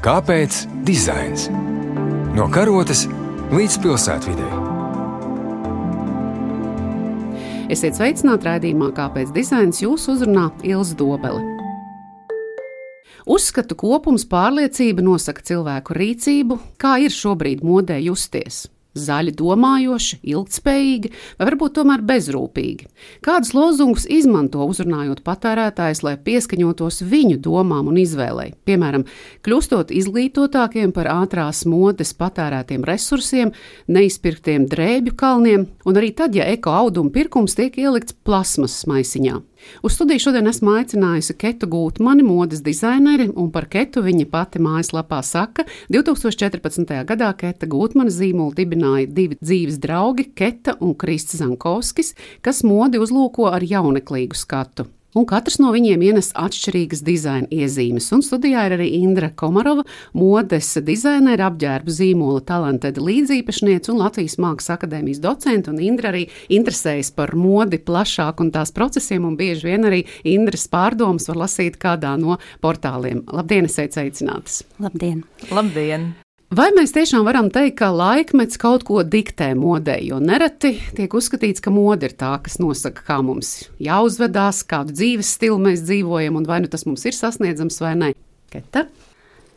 Kāpēc dizains? No karotes līdz pilsētvidē. Esiet sveicināti raidījumā, kāpēc dizains jūs uzrunā Ilza Dobele. Uzskatu kopums pārliecība nosaka cilvēku rīcību, kā ir šobrīd modē justies zaļi domājoši, ilgspējīgi vai varbūt tomēr bezrūpīgi. Kādus lozungus izmanto uzrunājot patērētājus, lai pieskaņotos viņu domām un izvēlei? Piemēram, kļūstot izglītotākiem par ātrās modes patērētiem resursiem, neizpirktiem drēbju kalniem, un arī tad, ja eko auduma pirkums tiek ielikts plasmasas maisiņā. Uz studiju šodien esmu aicinājusi Ketu Gūtmani, modes dizaineri, un par Ketu viņa pati mājaslapā saka, 2014. gadā Keta Gūtmana zīmolu dibināja divi dzīves draugi, Keta un Krists Zankovskis, kas modi uzlūko ar jauneklīgu skatu un katrs no viņiem ienes atšķirīgas dizaina iezīmes. Un studijā ir arī Indra Komarova, modes dizainera, apģērbu zīmola talantada līdzīpašniece un Latvijas Mākslas akadēmijas docente. Un Indra arī interesējas par modi plašāk un tās procesiem, un bieži vien arī Indras pārdomas var lasīt kādā no portāliem. Labdien, esiet sveicinātas! Labdien! Labdien! Vai mēs tiešām varam teikt, ka laikmets kaut ko diktē modē, jo nereti tiek uzskatīts, ka mode ir tā, kas nosaka, kā mums jāuzvedās, kādu dzīves stilu mēs dzīvojam, un vai nu tas mums ir sasniedzams vai nē. Keta?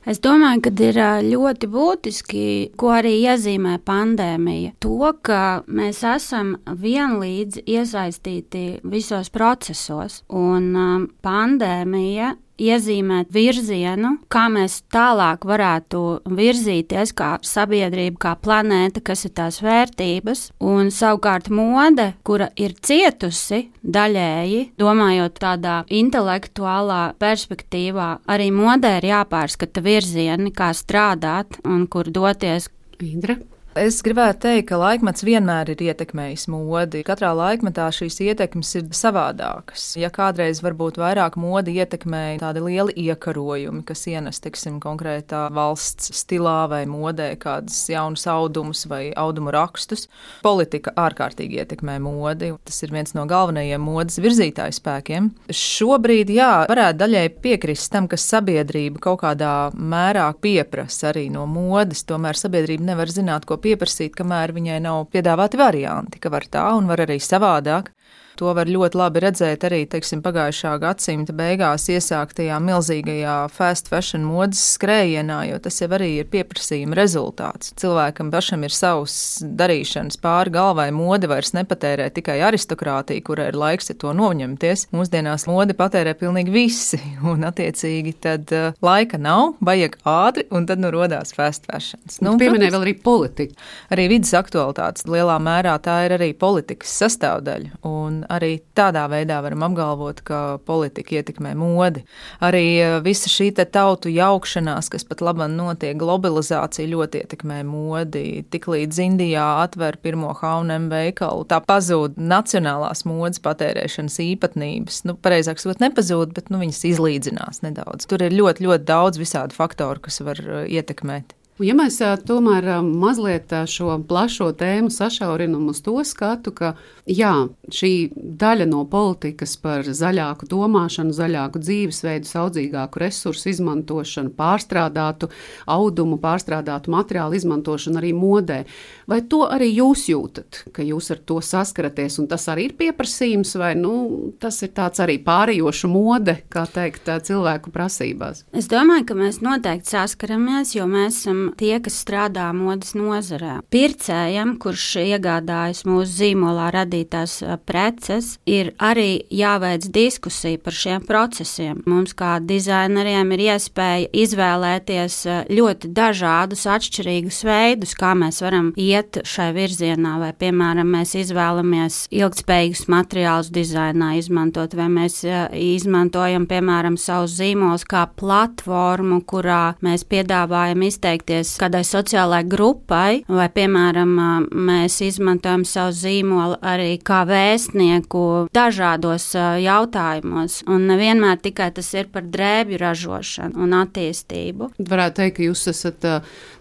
Es domāju, ka ir ļoti būtiski, ko arī iezīmē pandēmija. To, ka mēs esam vienlīdz iesaistīti visos procesos, un pandēmija iezīmēt virzienu, kā mēs tālāk varētu virzīties kā sabiedrība, kā planēta, kas ir tās vērtības. Un savukārt mode, kura ir cietusi daļēji, domājot tādā intelektuālā perspektīvā, arī modē ir jāpārskata virzieni, kā strādāt un kur doties. Indra. Es gribētu teikt, ka laikmets vienmēr ir ietekmējis modi. Katrā laikmetā šīs ietekmes ir savādākas. Ja kādreiz varbūt vairāk modi ietekmēja tādi lieli iekarojumi, kas ienes, teiksim, konkrētā valsts stilā vai modē kādus jaunus audumus vai audumu rakstus, politika ārkārtīgi ietekmē modi. Tas ir viens no galvenajiem modes virzītāju spēkiem. Šobrīd, jā, varētu daļai piekrist tam, ka sabiedrība kaut kādā mērā pieprasa arī no modes. Tomēr sabiedrība nevar zināt, ko pieprasīt, kamēr viņai nav piedāvāti varianti, ka var tā un var arī savādāk. To var ļoti labi redzēt arī teiksim, pagājušā gadsimta beigās iesāktajā milzīgajā fast fashion modes skrējienā, jo tas jau arī ir pieprasījuma rezultāts. Cilvēkam pašam ir savs darīšanas pāri galvai. Mode vairs nepatērē tikai aristokrātija, kurai ir laiks to noņemties. Mūsdienās mode patērē pilnīgi visi, un attiecīgi tad uh, laika nav, vajag ātri, un tad nu rodās fast fashion. Nu, Pieminēja vēl arī politika. Arī vidas aktualitātes lielā mērā tā ir arī politikas sastāvdaļa. Un arī tādā veidā varam apgalvot, ka politika ietekmē modi. Arī e, visa šī tautu jaukšanās, kas pat labam notiek, globalizācija ļoti ietekmē modi. Tiklīdz Indijā atver pirmo H&M veikalu, tā pazūd nacionālās modes patērēšanas īpatnības. Nu, pareizāk sakot, nepazūd, bet nu, viņas izlīdzinās nedaudz. Tur ir ļoti, ļoti daudz visādu faktoru, kas var e, ietekmēt. Ja mēs tomēr mazliet šo plašo tēmu sašaurinam uz to skatu, ka jā, šī daļa no politikas par zaļāku domāšanu, zaļāku dzīvesveidu, saudzīgāku resursu izmantošanu, pārstrādātu audumu, pārstrādātu materiālu izmantošanu arī modē, vai to arī jūs jūtat, ka jūs ar to saskaraties, un tas arī ir pieprasījums, vai nu, tas ir tāds arī pārējošu mode, kā teikt, cilvēku prasībās? Es domāju, ka mēs noteikti saskaramies, jo mēs esam tie, kas strādā modes nozarē. Pircējam, kurš iegādājas mūsu zīmolā radītās preces, ir arī jāveic diskusija par šiem procesiem. Mums, kā dizaineriem, ir iespēja izvēlēties ļoti dažādus, atšķirīgus veidus, kā mēs varam iet šai virzienā. Vai, piemēram, mēs izvēlamies ilgspējīgus materiālus dizainā izmantot, vai mēs izmantojam, piemēram, savus zīmolus kā platformu, kurā mēs piedāvājam izteikti piedalīties kādai sociālai grupai, vai, piemēram, mēs izmantojam savu zīmolu arī kā vēstnieku dažādos jautājumos, un nevienmēr tikai tas ir par drēbju ražošanu un attīstību. Varētu teikt, ka jūs esat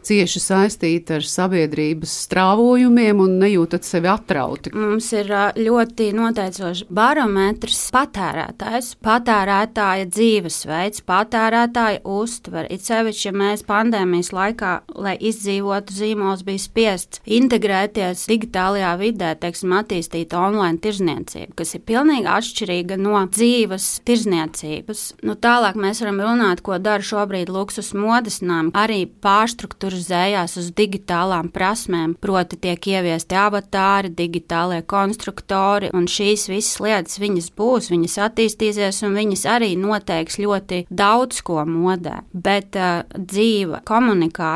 cieši saistīti ar sabiedrības strāvojumiem un nejūtat sevi atrauti. Mums ir ļoti noteicošs barometrs patērētājs, patērētāja dzīvesveids, patērētāja uztvere. It sevišķi, ja mēs pandēmijas laikā, lai izdzīvotu zīmols, bija spiests integrēties digitālajā vidē, teiksim, attīstīt online tirzniecību, kas ir pilnīgi atšķirīga no dzīves tirzniecības. Nu, tālāk mēs varam runāt, ko dara šobrīd luksus modes nami, arī pārstruktūra kurzējās uz digitālām prasmēm, proti tiek ieviesti avatāri, digitālie konstruktori, un šīs visas lietas viņas būs, viņas attīstīsies, un viņas arī noteiks ļoti daudz ko modē. Bet uh, dzīva, komunikācija,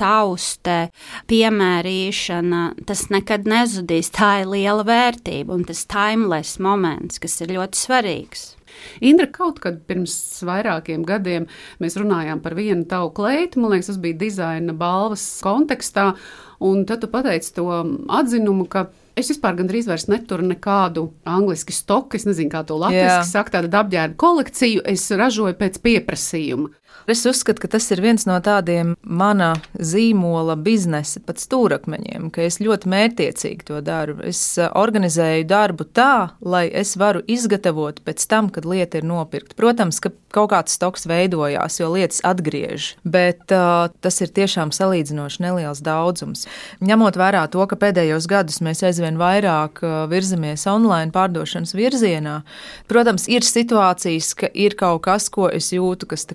tauste, piemērīšana, tas nekad nezudīs. Tā ir liela vērtība un tas timeless moments, kas ir ļoti svarīgs. Indra, kaut kad pirms vairākiem gadiem mēs runājām par vienu tavu kleitu, man liekas, tas bija dizaina balvas kontekstā, un tad tu pateici to atzinumu, ka es vispār gandrīz vairs neturu nekādu angļuiski stoku, es nezinu, kā to latviešu saka, tādu apģērbu kolekciju, es ražoju pēc pieprasījuma. Es uzskatu, ka tas ir viens no tādiem mana zīmola biznesa pat stūrakmeņiem, ka es ļoti mērķiecīgi to daru. Es eh, organizēju darbu tā, lai es varu izgatavot pēc tam, kad lieta ir nopirkta. Protams, ka kaut kāds stoks veidojās, jo lietas atgriež, bet uh, tas ir tiešām salīdzinoši neliels daudzums. Ņemot vērā to, ka pēdējos gadus mēs aizvien vairāk uh, virzamies online pārdošanas virzienā, protams, ir situācijas, ka ir kaut kas, ko es jūtu, kas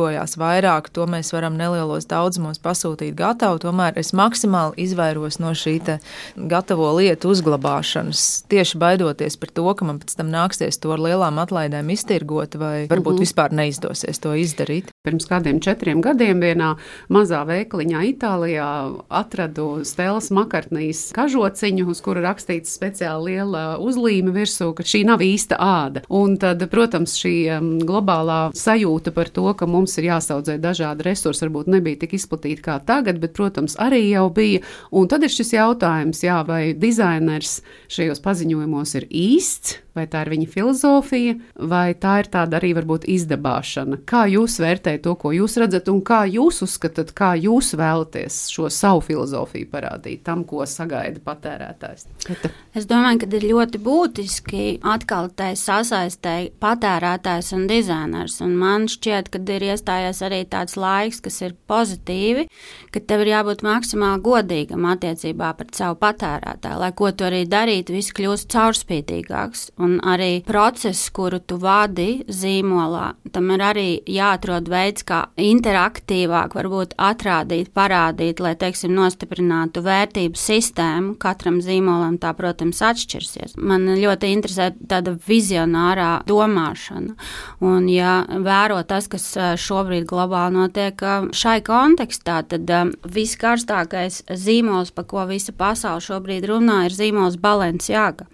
tirgojās vairāk, to mēs varam nelielos daudzumos pasūtīt gatavu. Tomēr es maksimāli izvairos no šī gatavo lietu uzglabāšanas, tieši baidoties par to, ka man pēc tam nāksies to ar lielām atlaidēm iztirgot, vai varbūt mhm. -huh. vispār neizdosies to izdarīt. Pirms kādiem četriem gadiem vienā mazā veikaliņā Itālijā atradu Stēlas Makartnīs kažociņu, uz kura rakstīts speciāli liela uzlīme virsū, ka šī nav īsta āda. Un tad, protams, šī globālā sajūta par to, ka mums ir jāsaudzē dažādi resursi, varbūt nebija tik izplatīti kā tagad, bet, protams, arī jau bija. Un tad ir šis jautājums, jā, vai dizainers šajos paziņojumos ir īsts vai tā ir viņa filozofija, vai tā ir tāda arī varbūt izdabāšana. Kā jūs vērtējat to, ko jūs redzat, un kā jūs uzskatāt, kā jūs vēlaties šo savu filozofiju parādīt tam, ko sagaida patērētājs? Kata. Es domāju, ka ir ļoti būtiski atkal tai sasaistē patērētājs un dizainers, un man šķiet, ka ir iestājies arī tāds laiks, kas ir pozitīvi, ka tev ir jābūt maksimāli godīgam attiecībā pret savu patērētāju, lai ko tu arī darītu, viss kļūst caurspīdīgāks. Un arī process, kuru tu vadi zīmolā, tam ir arī jāatrod veids, kā interaktīvāk varbūt atrādīt, parādīt, lai, teiksim, nostiprinātu vērtību sistēmu. Katram zīmolam tā, protams, atšķirsies. Man ļoti interesē tāda vizionārā domāšana. Un, ja vēro tas, kas šobrīd globāli notiek šai kontekstā, tad viskarstākais zīmols, pa ko visa pasaule šobrīd runā, ir zīmols Balenciaga.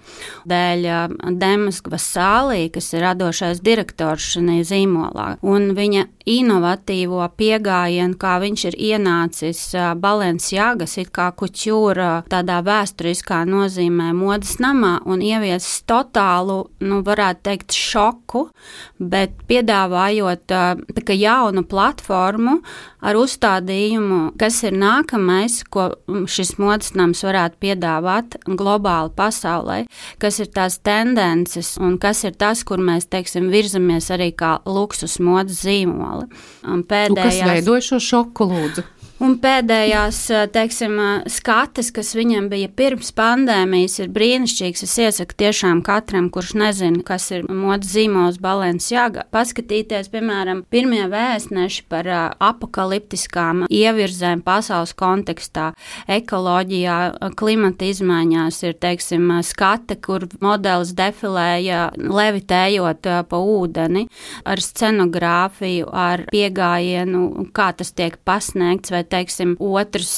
Dēļ Demas Vasālī, kas ir radošais direktors šajā zīmolā. Un viņa inovatīvo pieejamību, kā viņš ir ienācis Balenciagas, it kā kuķūra tādā vēsturiskā nozīmē modes namā un ieviesis totālu, nu, varētu teikt, šoku, bet piedāvājot tā jaunu platformu ar uzstādījumu, kas ir nākamais, ko šis modes nams varētu piedāvāt globāli pasaulē, kas ir tās tendences un kas ir tas, kur mēs, teiksim, virzamies arī kā luksus modes zīmoli. Pēdējās... Nu, kas veidoja šo šoku, lūdzu? Un pēdējās, eh, teiksim, eh, skates, kas viņam bija pirms pandēmijas, ir brīnišķīgs. Es iesaku tiešām katram, kurš nezina, kas ir modes zīmols Balenciaga, paskatīties, piemēram, pirmie vēstneši par uh, apakaliptiskām ievirzēm pasaules kontekstā, ekoloģijā, klimata izmaiņās ir, teiksim, skate, kur modelis defilēja levitējot pa ūdeni ar scenogrāfiju, ar piegājienu, kā tas tiek pasniegts, vai teiksim, otrs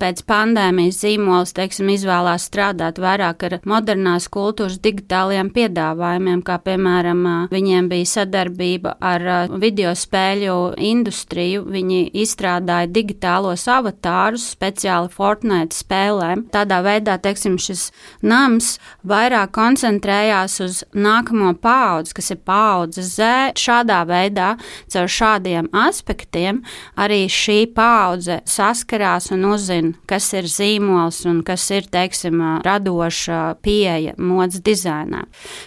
pēc pandēmijas zīmols, teiksim, izvēlās strādāt vairāk ar modernās kultūras digitāliem piedāvājumiem, kā piemēram viņiem bija sadarbība ar video spēļu industriju. Viņi izstrādāja digitālos avatārus speciāli Fortnite spēlēm. Tādā veidā, teiksim, šis nams vairāk koncentrējās uz nākamo paudzi, kas ir paudze Z. Šādā veidā, caur šādiem aspektiem, arī šī paudze saskarās un uzzina, kas ir zīmols un kas ir, teiksim, radoša pieeja modes dizainā.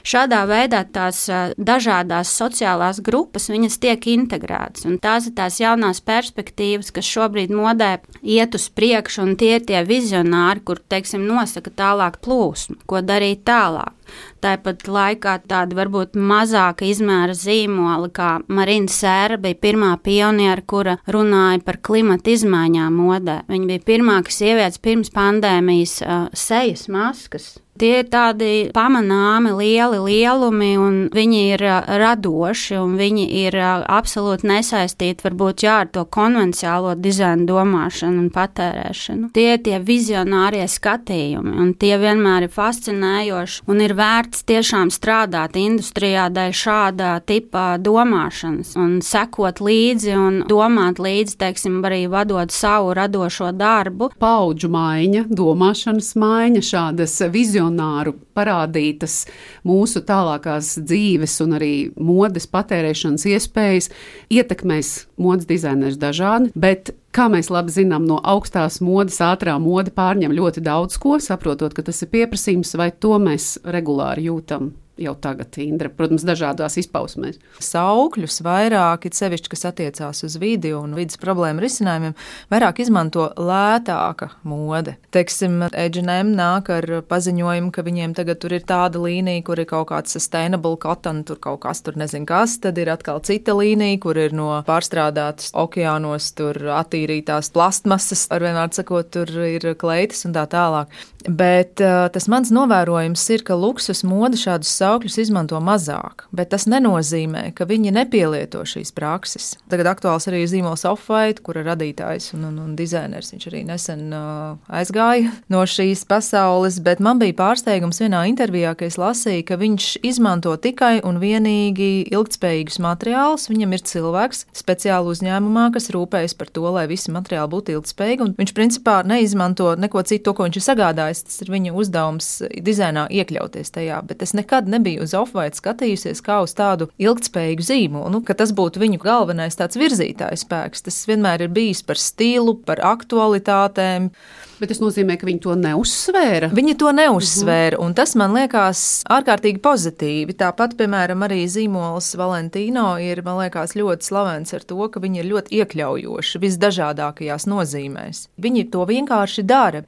Šādā veidā tās dažādās sociālās grupas, viņas tiek integrētas, un tās ir tās jaunās perspektīvas, kas šobrīd modē iet uz priekšu, un tie ir tie vizionāri, kur, teiksim, nosaka tālāk plūsmu, ko darīt tālāk. Tāpat laikā tāda varbūt mazāka izmēra zīmola, kā Marina Sēra, bija pirmā pioniera, kura runāja par klimata izmaiņām modē. Viņa bija pirmā, kas ievies pirms pandēmijas uh, sejas maskas Tie ir tādi pamanāmi lieli lielumi, un viņi ir radoši, un viņi ir absolūti nesaistīti varbūt jā, ar to konvencionālo dizainu domāšanu un patērēšanu. Tie ir tie vizionārie skatījumi, un tie vienmēr ir fascinējoši, un ir vērts tiešām strādāt industrijā dēļ šāda tipa domāšanas, un sekot līdzi un domāt līdzi, teiksim, arī vadot savu radošo darbu. Paudžu maiņa, domāšanas maiņa, šādas vizionāras vizionāru parādītas mūsu tālākās dzīves un arī modes patērēšanas iespējas ietekmēs modes dizainers dažādi, bet kā mēs labi zinām, no augstās modes ātrā mode pārņem ļoti daudz ko, saprotot, ka tas ir pieprasījums, vai to mēs regulāri jūtam jau tagad, Indra, protams, dažādās izpausmēs. Saukļus vairāk, it sevišķi, kas attiecās uz vidi un vidas problēmu risinājumiem, vairāk izmanto lētāka mode. Teiksim, H&M nāk ar paziņojumu, ka viņiem tagad tur ir tāda līnija, kur ir kaut kāds sustainable cotton, tur kaut kas tur nezinu kas, tad ir atkal cita līnija, kur ir no pārstrādātas okeānos, tur attīrītās plastmasas, ar vienmēr sakot, tur ir kleitas un tā tālāk. Bet uh, tas mans novērojums ir, ka luksus mode šādus saukļus izmanto mazāk, bet tas nenozīmē, ka viņi nepielieto šīs prakses. Tagad aktuāls arī zīmols Offwhite, kura radītājs un, un, un dizainers. Viņš arī nesen uh, aizgāja no šīs pasaules, bet man bija pārsteigums vienā intervijā, ka es lasīju, ka viņš izmanto tikai un vienīgi ilgtspējīgus materiālus. Viņam ir cilvēks speciāli uzņēmumā, kas rūpējas par to, lai visi materiāli būtu ilgtspējīgi, un viņš principā neizmanto neko citu, to, ko viņš ir sagādājis tas ir viņa uzdevums dizainā iekļauties tajā, bet es nekad nebiju uz Offwhite skatījusies kā uz tādu ilgspējīgu zīmolu, nu, ka tas būtu viņu galvenais tāds virzītājs spēks. Tas vienmēr ir bijis par stilu, par aktualitātēm. Bet tas nozīmē, ka viņi to neuzsvēra. Viņi to neuzsvēra, un tas man liekas ārkārtīgi pozitīvi. Tāpat, piemēram, arī zīmols Valentino ir, liekas, ļoti slavens ar to, ka viņi ir ļoti iekļaujoši visdažādākajās nozīmēs. Viņi to vienkārši dara.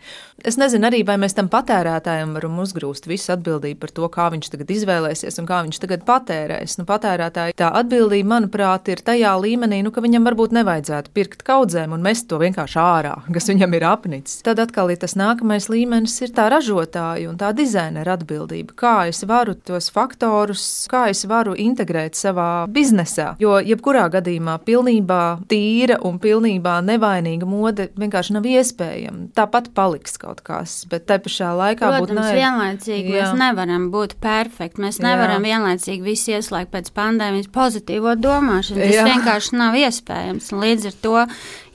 Es nezinu arī, vai mēs tam patērētājam varam uzgrūst visu atbildību par to, kā viņš tagad izvēlēsies un kā viņš tagad patērēs. Nu, patērētāji tā atbildība, manuprāt, ir tajā līmenī, nu, ka viņam varbūt nevajadzētu pirkt kaudzēm un mest to vienkārši ārā, kas viņam ir apnicis. Tad tad atkal ir tas nākamais līmenis, ir tā ražotāja un tā dizainera atbildība. Kā es varu tos faktorus, kā es varu integrēt savā biznesā. Jo jebkurā gadījumā pilnībā tīra un pilnībā nevainīga mode vienkārši nav iespējama. Tāpat paliks kaut kas, bet te pašā laikā Protams, būt naivi. vienlaicīgi Jā. mēs nevaram būt perfekti. Mēs nevaram Jā. vienlaicīgi visi ieslēgt pēc pandēmijas pozitīvo domāšanu. Tas Jā. vienkārši nav iespējams. Līdz ar to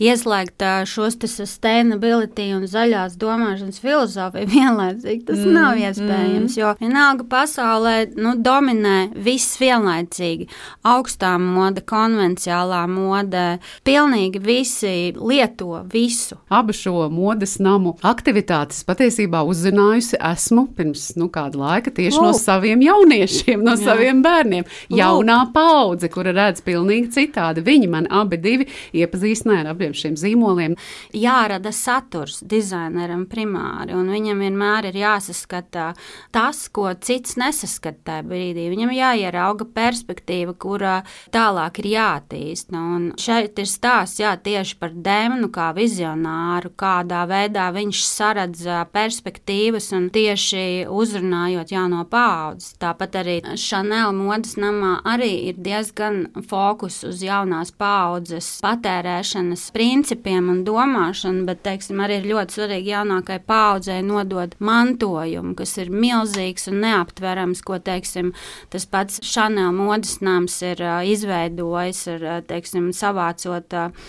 ieslēgt šos sustainability un zaļās domāšanas filozofiju vienlaicīgi. Tas mm, nav iespējams, mm. jo vienalga pasaulē nu, dominē viss vienlaicīgi. Augstā mode, konvencionālā mode, pilnīgi visi lieto visu. Abu šo modes namu aktivitātes patiesībā uzzinājusi esmu pirms nu, kāda laika tieši Lūk. no saviem jauniešiem, no Jā. saviem bērniem. Lūk. Jaunā paudze, kura redz pilnīgi citādi. Viņi man abi iepazīstināja ar abiem šiem zīmoliem. Jārada saturs dizaineram primāri, un viņam vienmēr ir jāsaskata tas, ko cits nesaskata tajā brīdī. Viņam jāierauga perspektīva, kurā tālāk ir jātīst. Un šeit ir stāsts jā, tieši par Dēmonu kā vizionāru, kādā veidā viņš saredz perspektīvas un tieši uzrunājot jauno paudzes. Tāpat arī Chanel modes namā arī ir diezgan fokus uz jaunās paudzes patērēšanas principiem un domāšanu, bet, teiksim, arī ir ļoti svarīgi jaunākai paudzei nodot mantojumu, kas ir milzīgs un neaptverams, ko, teiksim, tas pats Chanel modes nams ir uh, izveidojis, ar, uh, teiksim, savācot uh,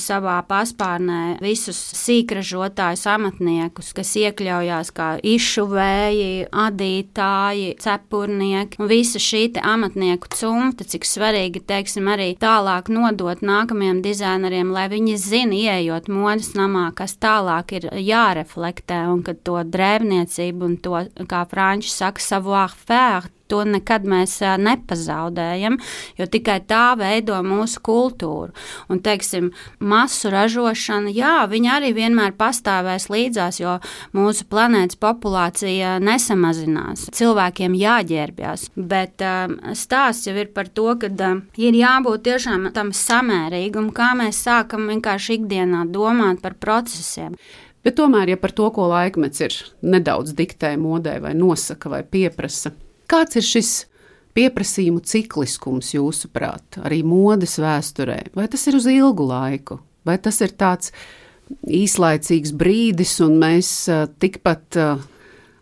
savā paspārnē visus sīkražotājus amatniekus, kas iekļaujās kā izšuvēji, adītāji, cepurnieki un visa šī amatnieku cumta, cik svarīgi, teiksim, arī tālāk nodot nākamajiem dizaineriem, lai viņi zina, ieejot modes namā, kas tālāk ir jāreflektē un ka to drēbniecību un to, kā franči saka, savoir faire, to nekad mēs nepazaudējam, jo tikai tā veido mūsu kultūru. Un, teiksim, masu ražošana, jā, viņa arī vienmēr pastāvēs līdzās, jo mūsu planētas populācija nesamazinās. Cilvēkiem jāģērbjas, bet stāsts jau ir par to, ka ir jābūt tiešām tam samērīgam, kā mēs sākam vienkārši ikdienā domāt par procesiem. Bet tomēr, ja par to, ko laikmets ir nedaudz diktē modē, vai nosaka, vai pieprasa, Kāds ir šis pieprasījumu cikliskums, jūsuprāt, arī modes vēsturē? Vai tas ir uz ilgu laiku, vai tas ir tāds īslaicīgs brīdis, un mēs tikpat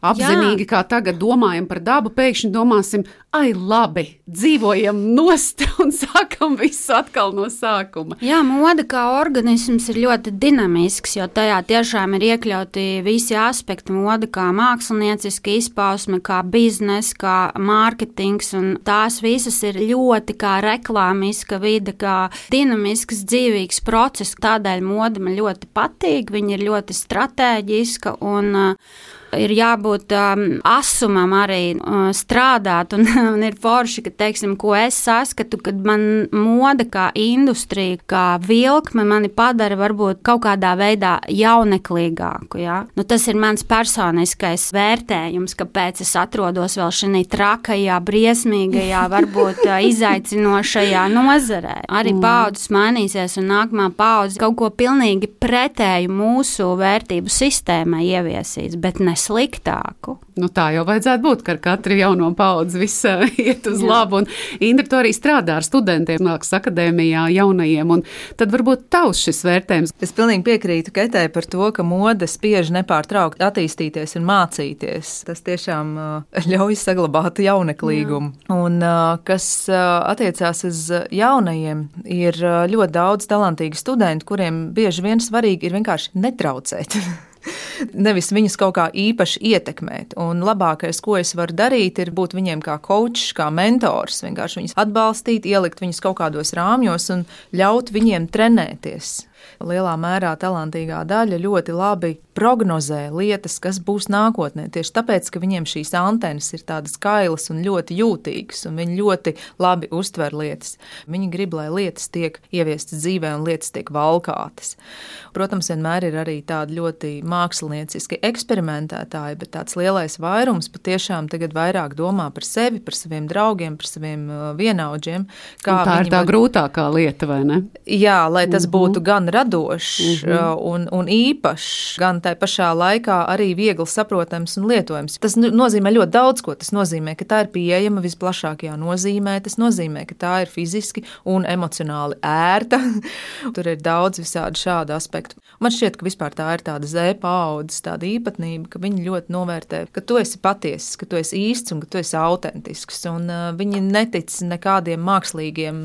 apzinīgi, Jā. kā tagad domājam par dabu, pēkšņi domāsim, ai, labi, dzīvojam nost un sākam visu atkal no sākuma. Jā, moda kā organisms ir ļoti dinamisks, jo tajā tiešām ir iekļauti visi aspekti. Moda kā mākslinieciska izpausme, kā biznesa, kā mārketings, un tās visas ir ļoti kā reklāmiska vide, kā dinamisks, dzīvīgs process. Tādēļ moda man ļoti patīk, viņa ir ļoti strateģiska un uh, ir jābūt um, asumam arī uh, strādāt. Un, un ir forši, ka, teiksim, ko es saskatu, kad man moda kā industrija, kā vilkme mani padara varbūt kaut kādā veidā jauneklīgāku. Ja? Nu, tas ir mans personiskais vērtējums, kāpēc es atrodos vēl šajā trakajā, briesmīgajā, varbūt uh, izaicinošajā nozarē. Arī mm. paudzes mainīsies, un nākamā paudze kaut ko pilnīgi pretēju mūsu vērtību sistēmai ieviesīs, bet ne sliktāku. Nu, tā jau vajadzētu būt, ka ar katru jauno paudzi viss uh, iet uz Jā. labu. Un Indra to arī strādā ar studentiem, mākslas akadēmijā, jaunajiem. Tad varbūt tavs šis vērtējums. Es pilnīgi piekrītu Ketē par to, ka mode spiež nepārtraukti attīstīties un mācīties. Tas tiešām uh, ļauj saglabāt jauneklīgumu. Jā. Un uh, kas attiecās uz jaunajiem, ir ļoti daudz talantīgu studentu, kuriem bieži vien svarīgi ir vienkārši netraucēt. nevis viņus kaut kā īpaši ietekmēt. Un labākais, ko es varu darīt, ir būt viņiem kā coachs, kā mentors, vienkārši viņus atbalstīt, ielikt viņus kaut kādos rāmjos un ļaut viņiem trenēties lielā mērā talantīgā daļa ļoti labi prognozē lietas, kas būs nākotnē. Tieši tāpēc, ka viņiem šīs antenas ir tādas kailas un ļoti jūtīgas, un viņi ļoti labi uztver lietas. Viņi grib, lai lietas tiek ieviestas dzīvē un lietas tiek valkātas. Protams, vienmēr ir arī tādi ļoti mākslinieciski eksperimentētāji, bet tāds lielais vairums patiešām tagad vairāk domā par sevi, par saviem draugiem, par saviem uh, vienaudžiem. Tā ir tā var... grūtākā lieta, vai ne? Jā, lai tas mhm. būtu gan radošs mm -hmm. un, un īpašs, gan tai pašā laikā arī viegli saprotams un lietojams. Tas nozīmē ļoti daudz ko. Tas nozīmē, ka tā ir pieejama visplašākajā nozīmē, tas nozīmē, ka tā ir fiziski un emocionāli ērta. Tur ir daudz visādi šādu aspektu. Man šķiet, ka vispār tā ir tāda zēpa paudzes īpatnība, ka viņi ļoti novērtē, ka tu esi patiess, ka tu esi īsts un ka tu esi autentisks. Un, uh, viņi netic nekādiem mākslīgiem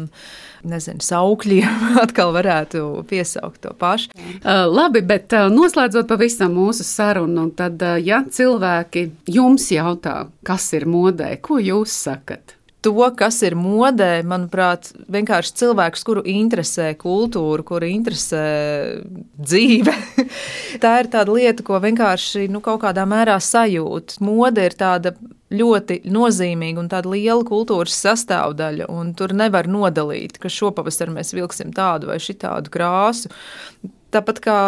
nezinu, saukļiem atkal varētu piesaukt to pašu. Uh, labi, bet uh, noslēdzot pavisam mūsu sarunu, tad, uh, ja cilvēki jums jautā, kas ir modē, ko jūs sakat? to, kas ir modē, manuprāt, vienkārši cilvēks, kuru interesē kultūra, kuru interesē dzīve. Tā ir tāda lieta, ko vienkārši nu, kaut kādā mērā sajūt. Mode ir tāda ļoti nozīmīga un tāda liela kultūras sastāvdaļa, un tur nevar nodalīt, ka šopavasar mēs vilksim tādu vai šitādu krāsu. Tāpat kā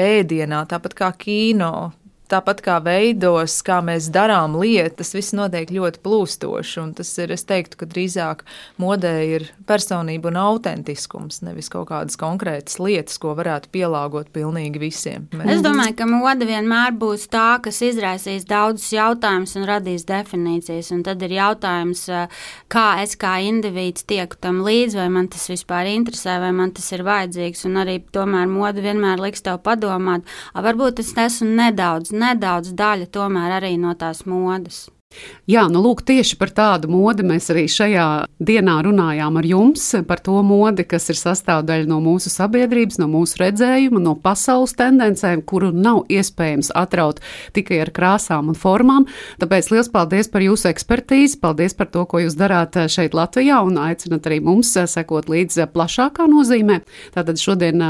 ēdienā, tāpat kā kino, tāpat kā veidos, kā mēs darām lietas, tas viss notiek ļoti plūstoši. Tas ir, es teiktu, ka drīzāk modē ir personība un autentiskums, nevis kaut kādas konkrētas lietas, ko varētu pielāgot pilnīgi visiem. Mēs... Es domāju, ka mode vienmēr būs tā, kas izraisīs daudzus jautājumus un radīs definīcijas. Un tad ir jautājums, kā es kā indivīds tieku tam līdzi, vai man tas vispār interesē, vai man tas ir vajadzīgs. Un arī tomēr mode vienmēr liks tev padomāt, varbūt es esmu nedaudz nedaudz daļa tomēr arī no tās modes. Jā, nu lūk, tieši par tādu modi mēs arī šajā dienā runājām ar jums, par to modi, kas ir sastāvdaļa no mūsu sabiedrības, no mūsu redzējuma, no pasaules tendencēm, kuru nav iespējams atraut tikai ar krāsām un formām. Tāpēc liels paldies par jūsu ekspertīzi, paldies par to, ko jūs darāt šeit Latvijā un aicinat arī mums sekot līdz plašākā nozīmē. Tātad šodien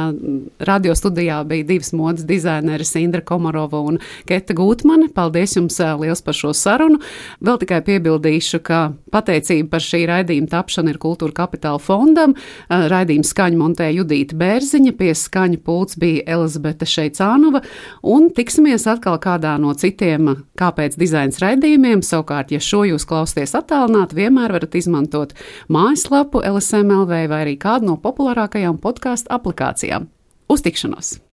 radio studijā bija divas modes dizaineris Indra Komarova un Keta Gūtmane. Paldies jums liels par šo sarunu! Vēl tikai piebildīšu, ka pateicība par šī raidījuma tapšanu ir Kultūra Kapitāla fondam. Raidījuma skaņu montēja Judīta Bērziņa, pie skaņu pults bija Elizabete Šeicānova, un tiksimies atkal kādā no citiem kāpēc dizains raidījumiem. Savukārt, ja šo jūs klausties attālināt, vienmēr varat izmantot mājaslapu LSMLV vai arī kādu no populārākajām podkāstu aplikācijām. Uz tikšanos!